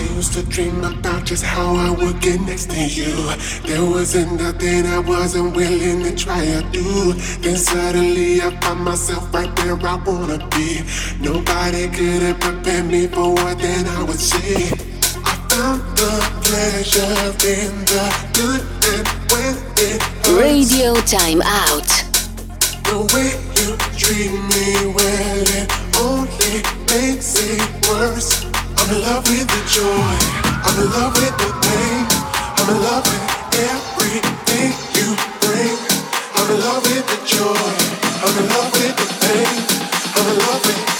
I used to dream about just how I would get next to you. There wasn't nothing I wasn't willing to try or do. Then suddenly I found myself right where I wanna be. Nobody could have prepared me for what then I would see. I found the pleasure in the good and when it hurts. Radio time out. The way you treat me, well, it only makes it worse. I'm in love with the joy. I'm in love with the pain. I'm in love with everything you bring. I'm in love with the joy. I'm in love with the pain. I'm in love with.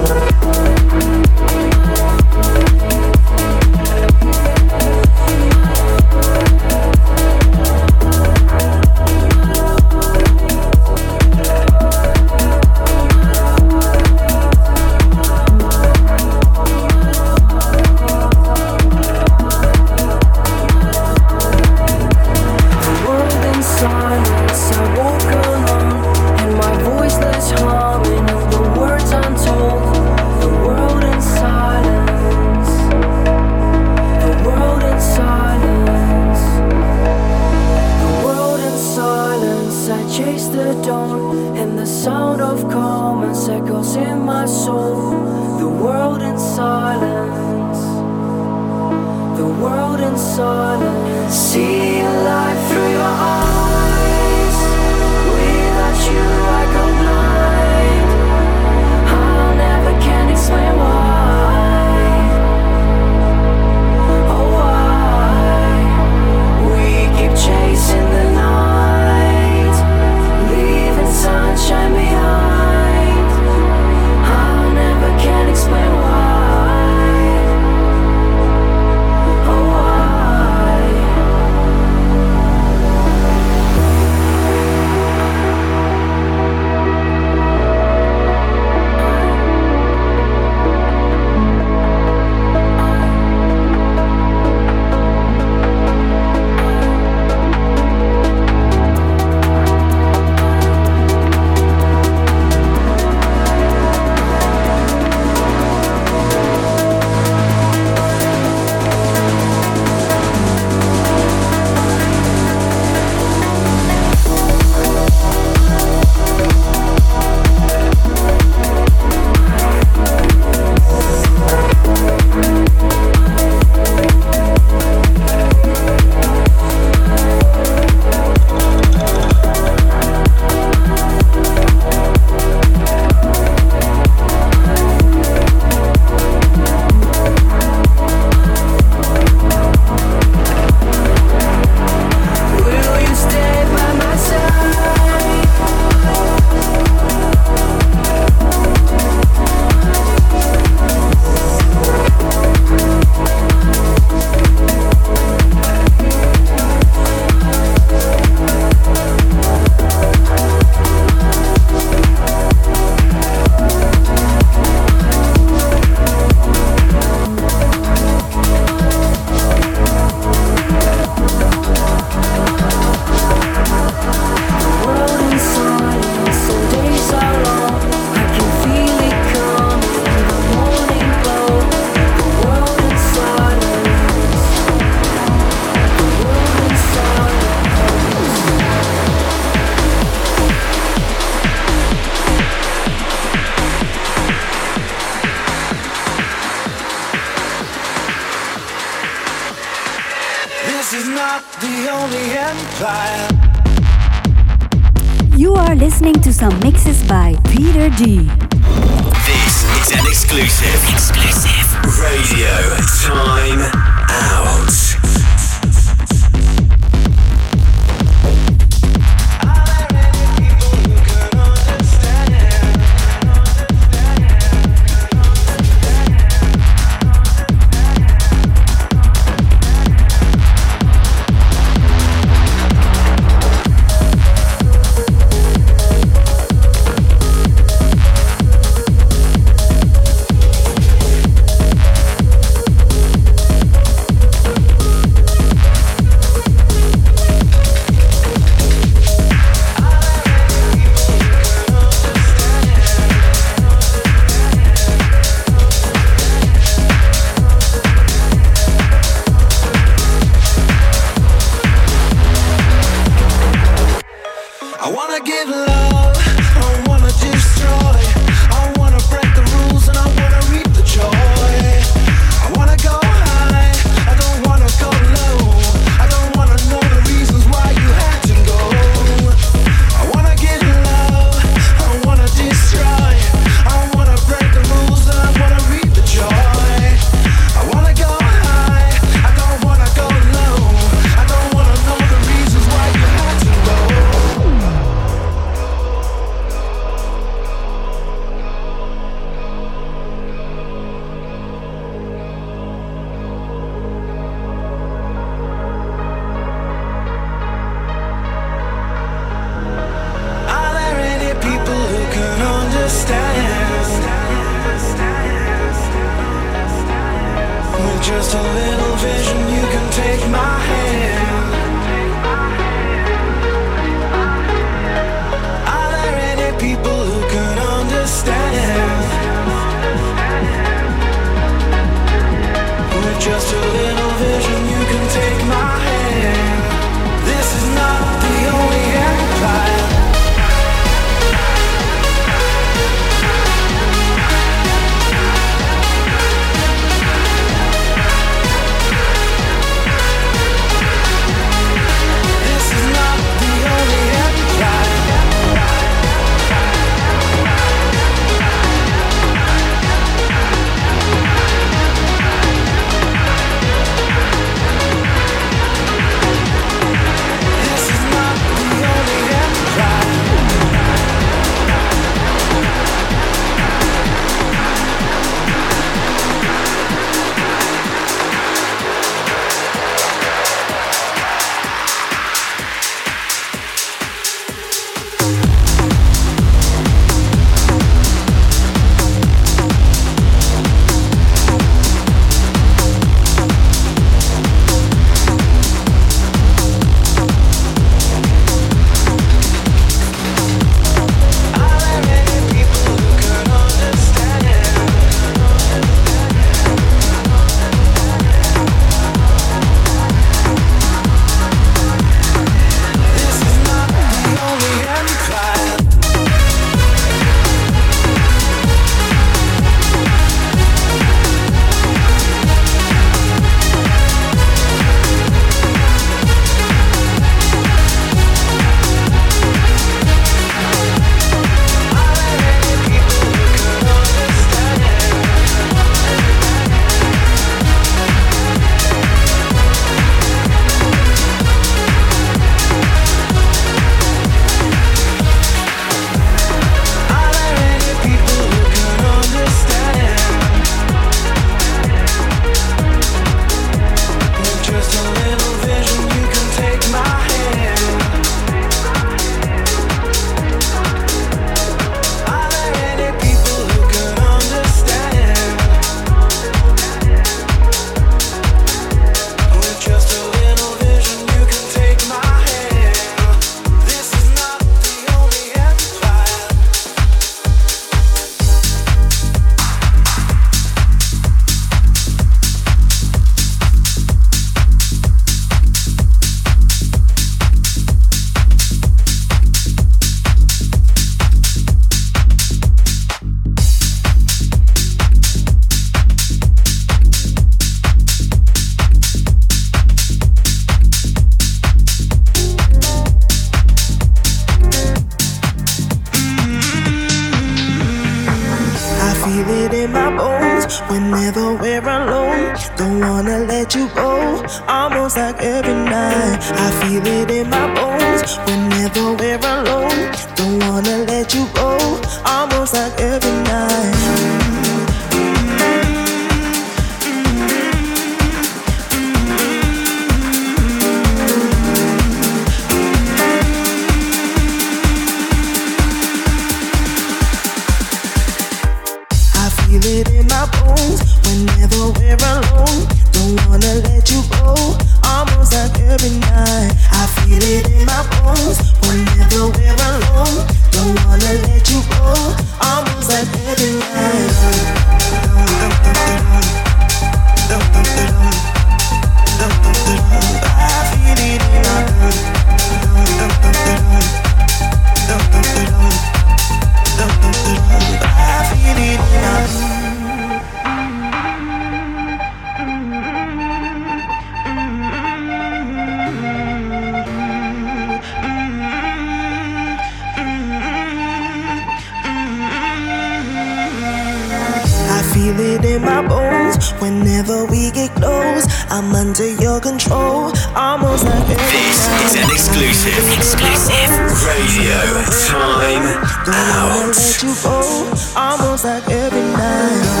is an exclusive. Exclusive. Radio time out. Let you go, almost like every night.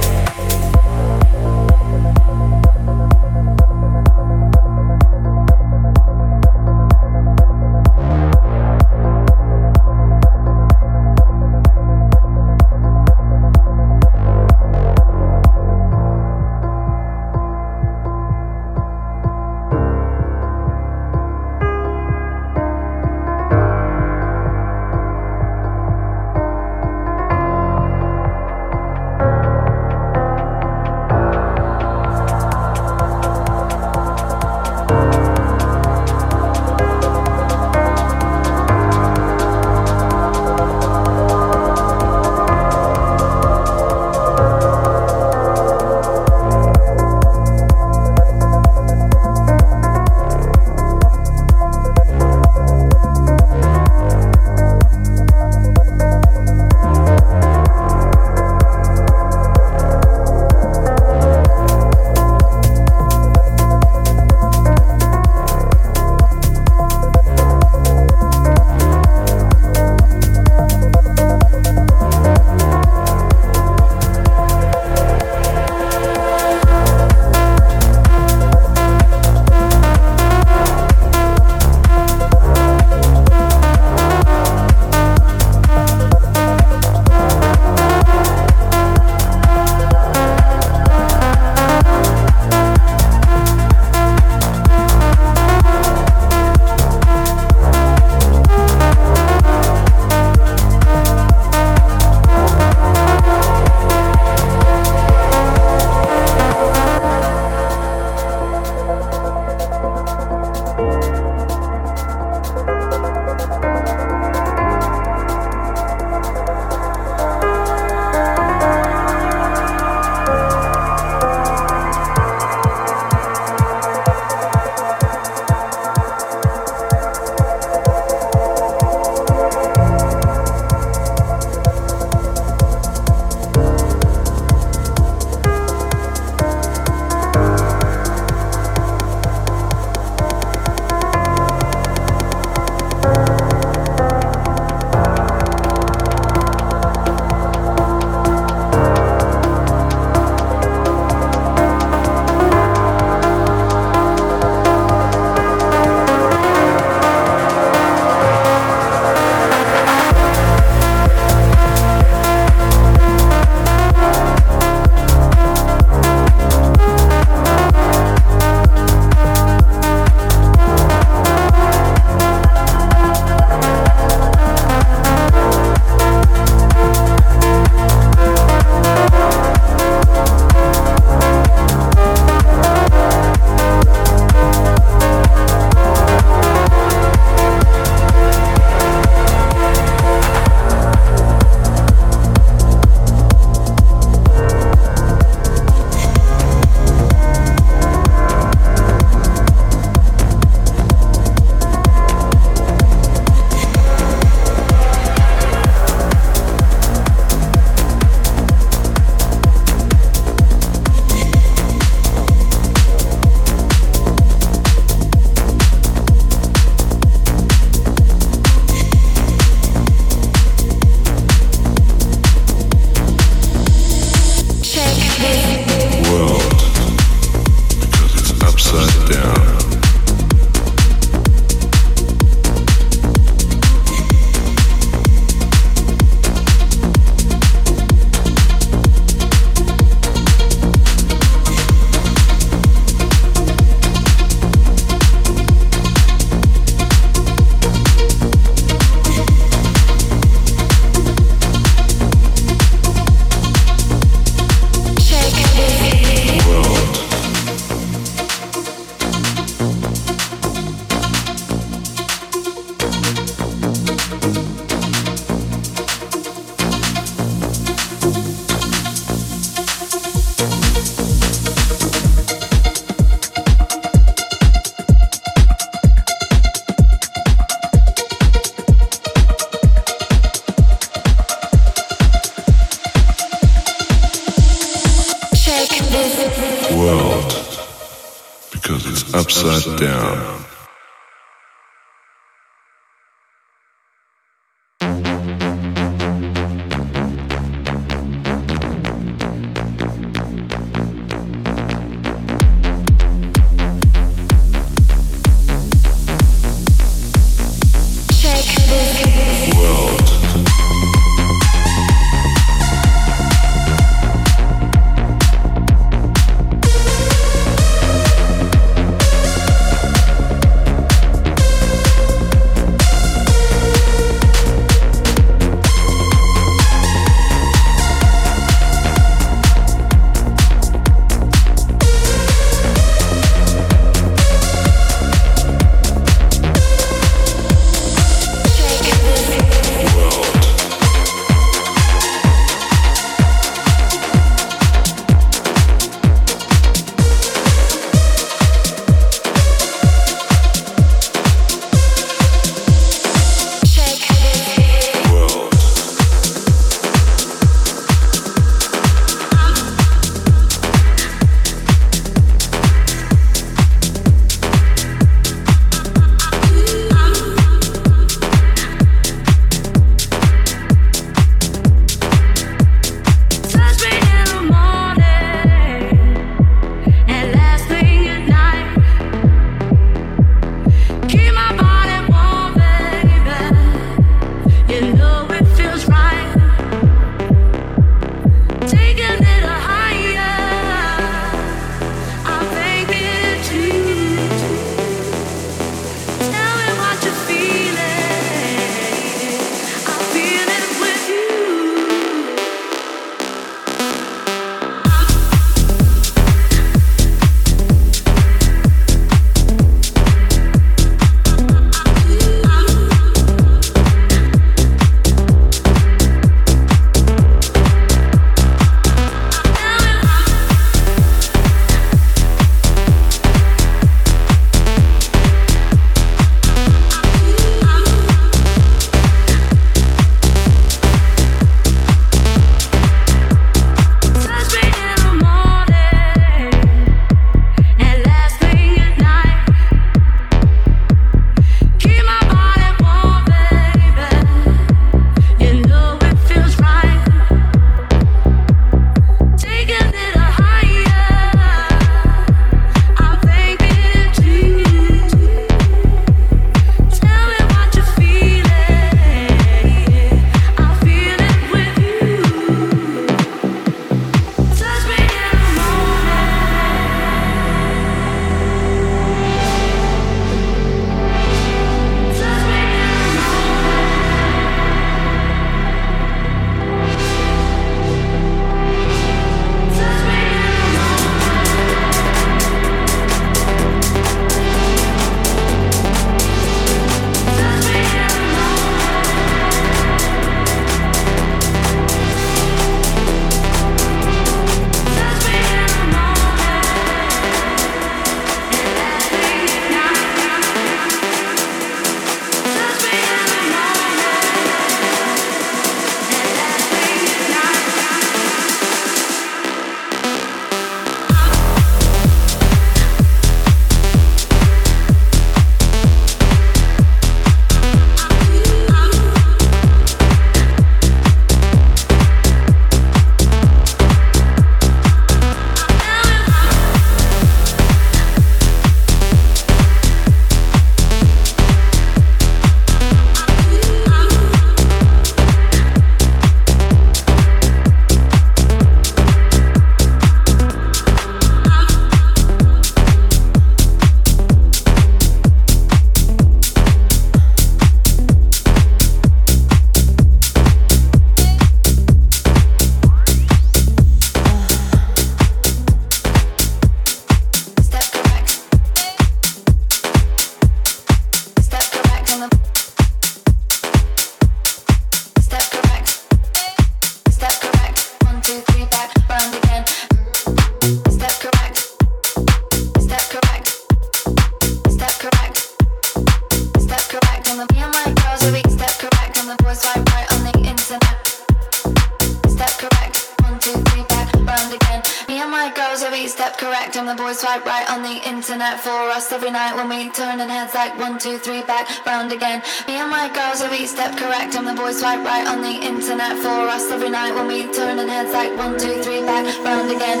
Internet for us every night when we turning heads like one, two, three, back, round again. Me and my girls every step correct, and the boys swipe right on the internet for us every night when we turning heads like one, two, three, back, round again.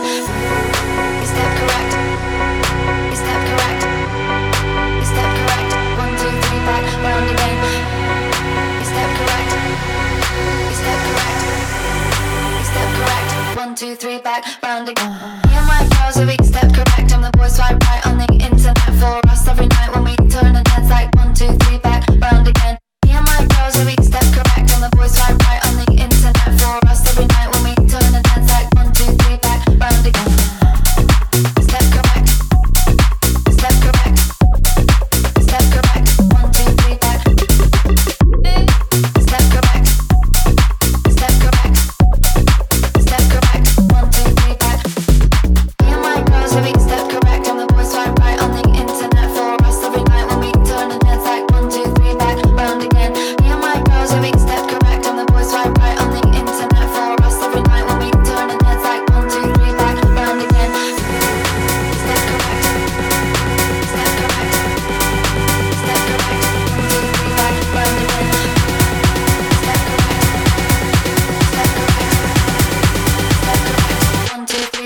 Step correct. Step correct. Step correct. One, two, three, back, round again. Step correct. Step correct. Step correct. One, two, three, back, round again. Me and my girls every swipe right on the internet for us every night when we turning heads like one, two, three, back, round again. Me and my girls step correct, and the boys right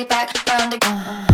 back round again.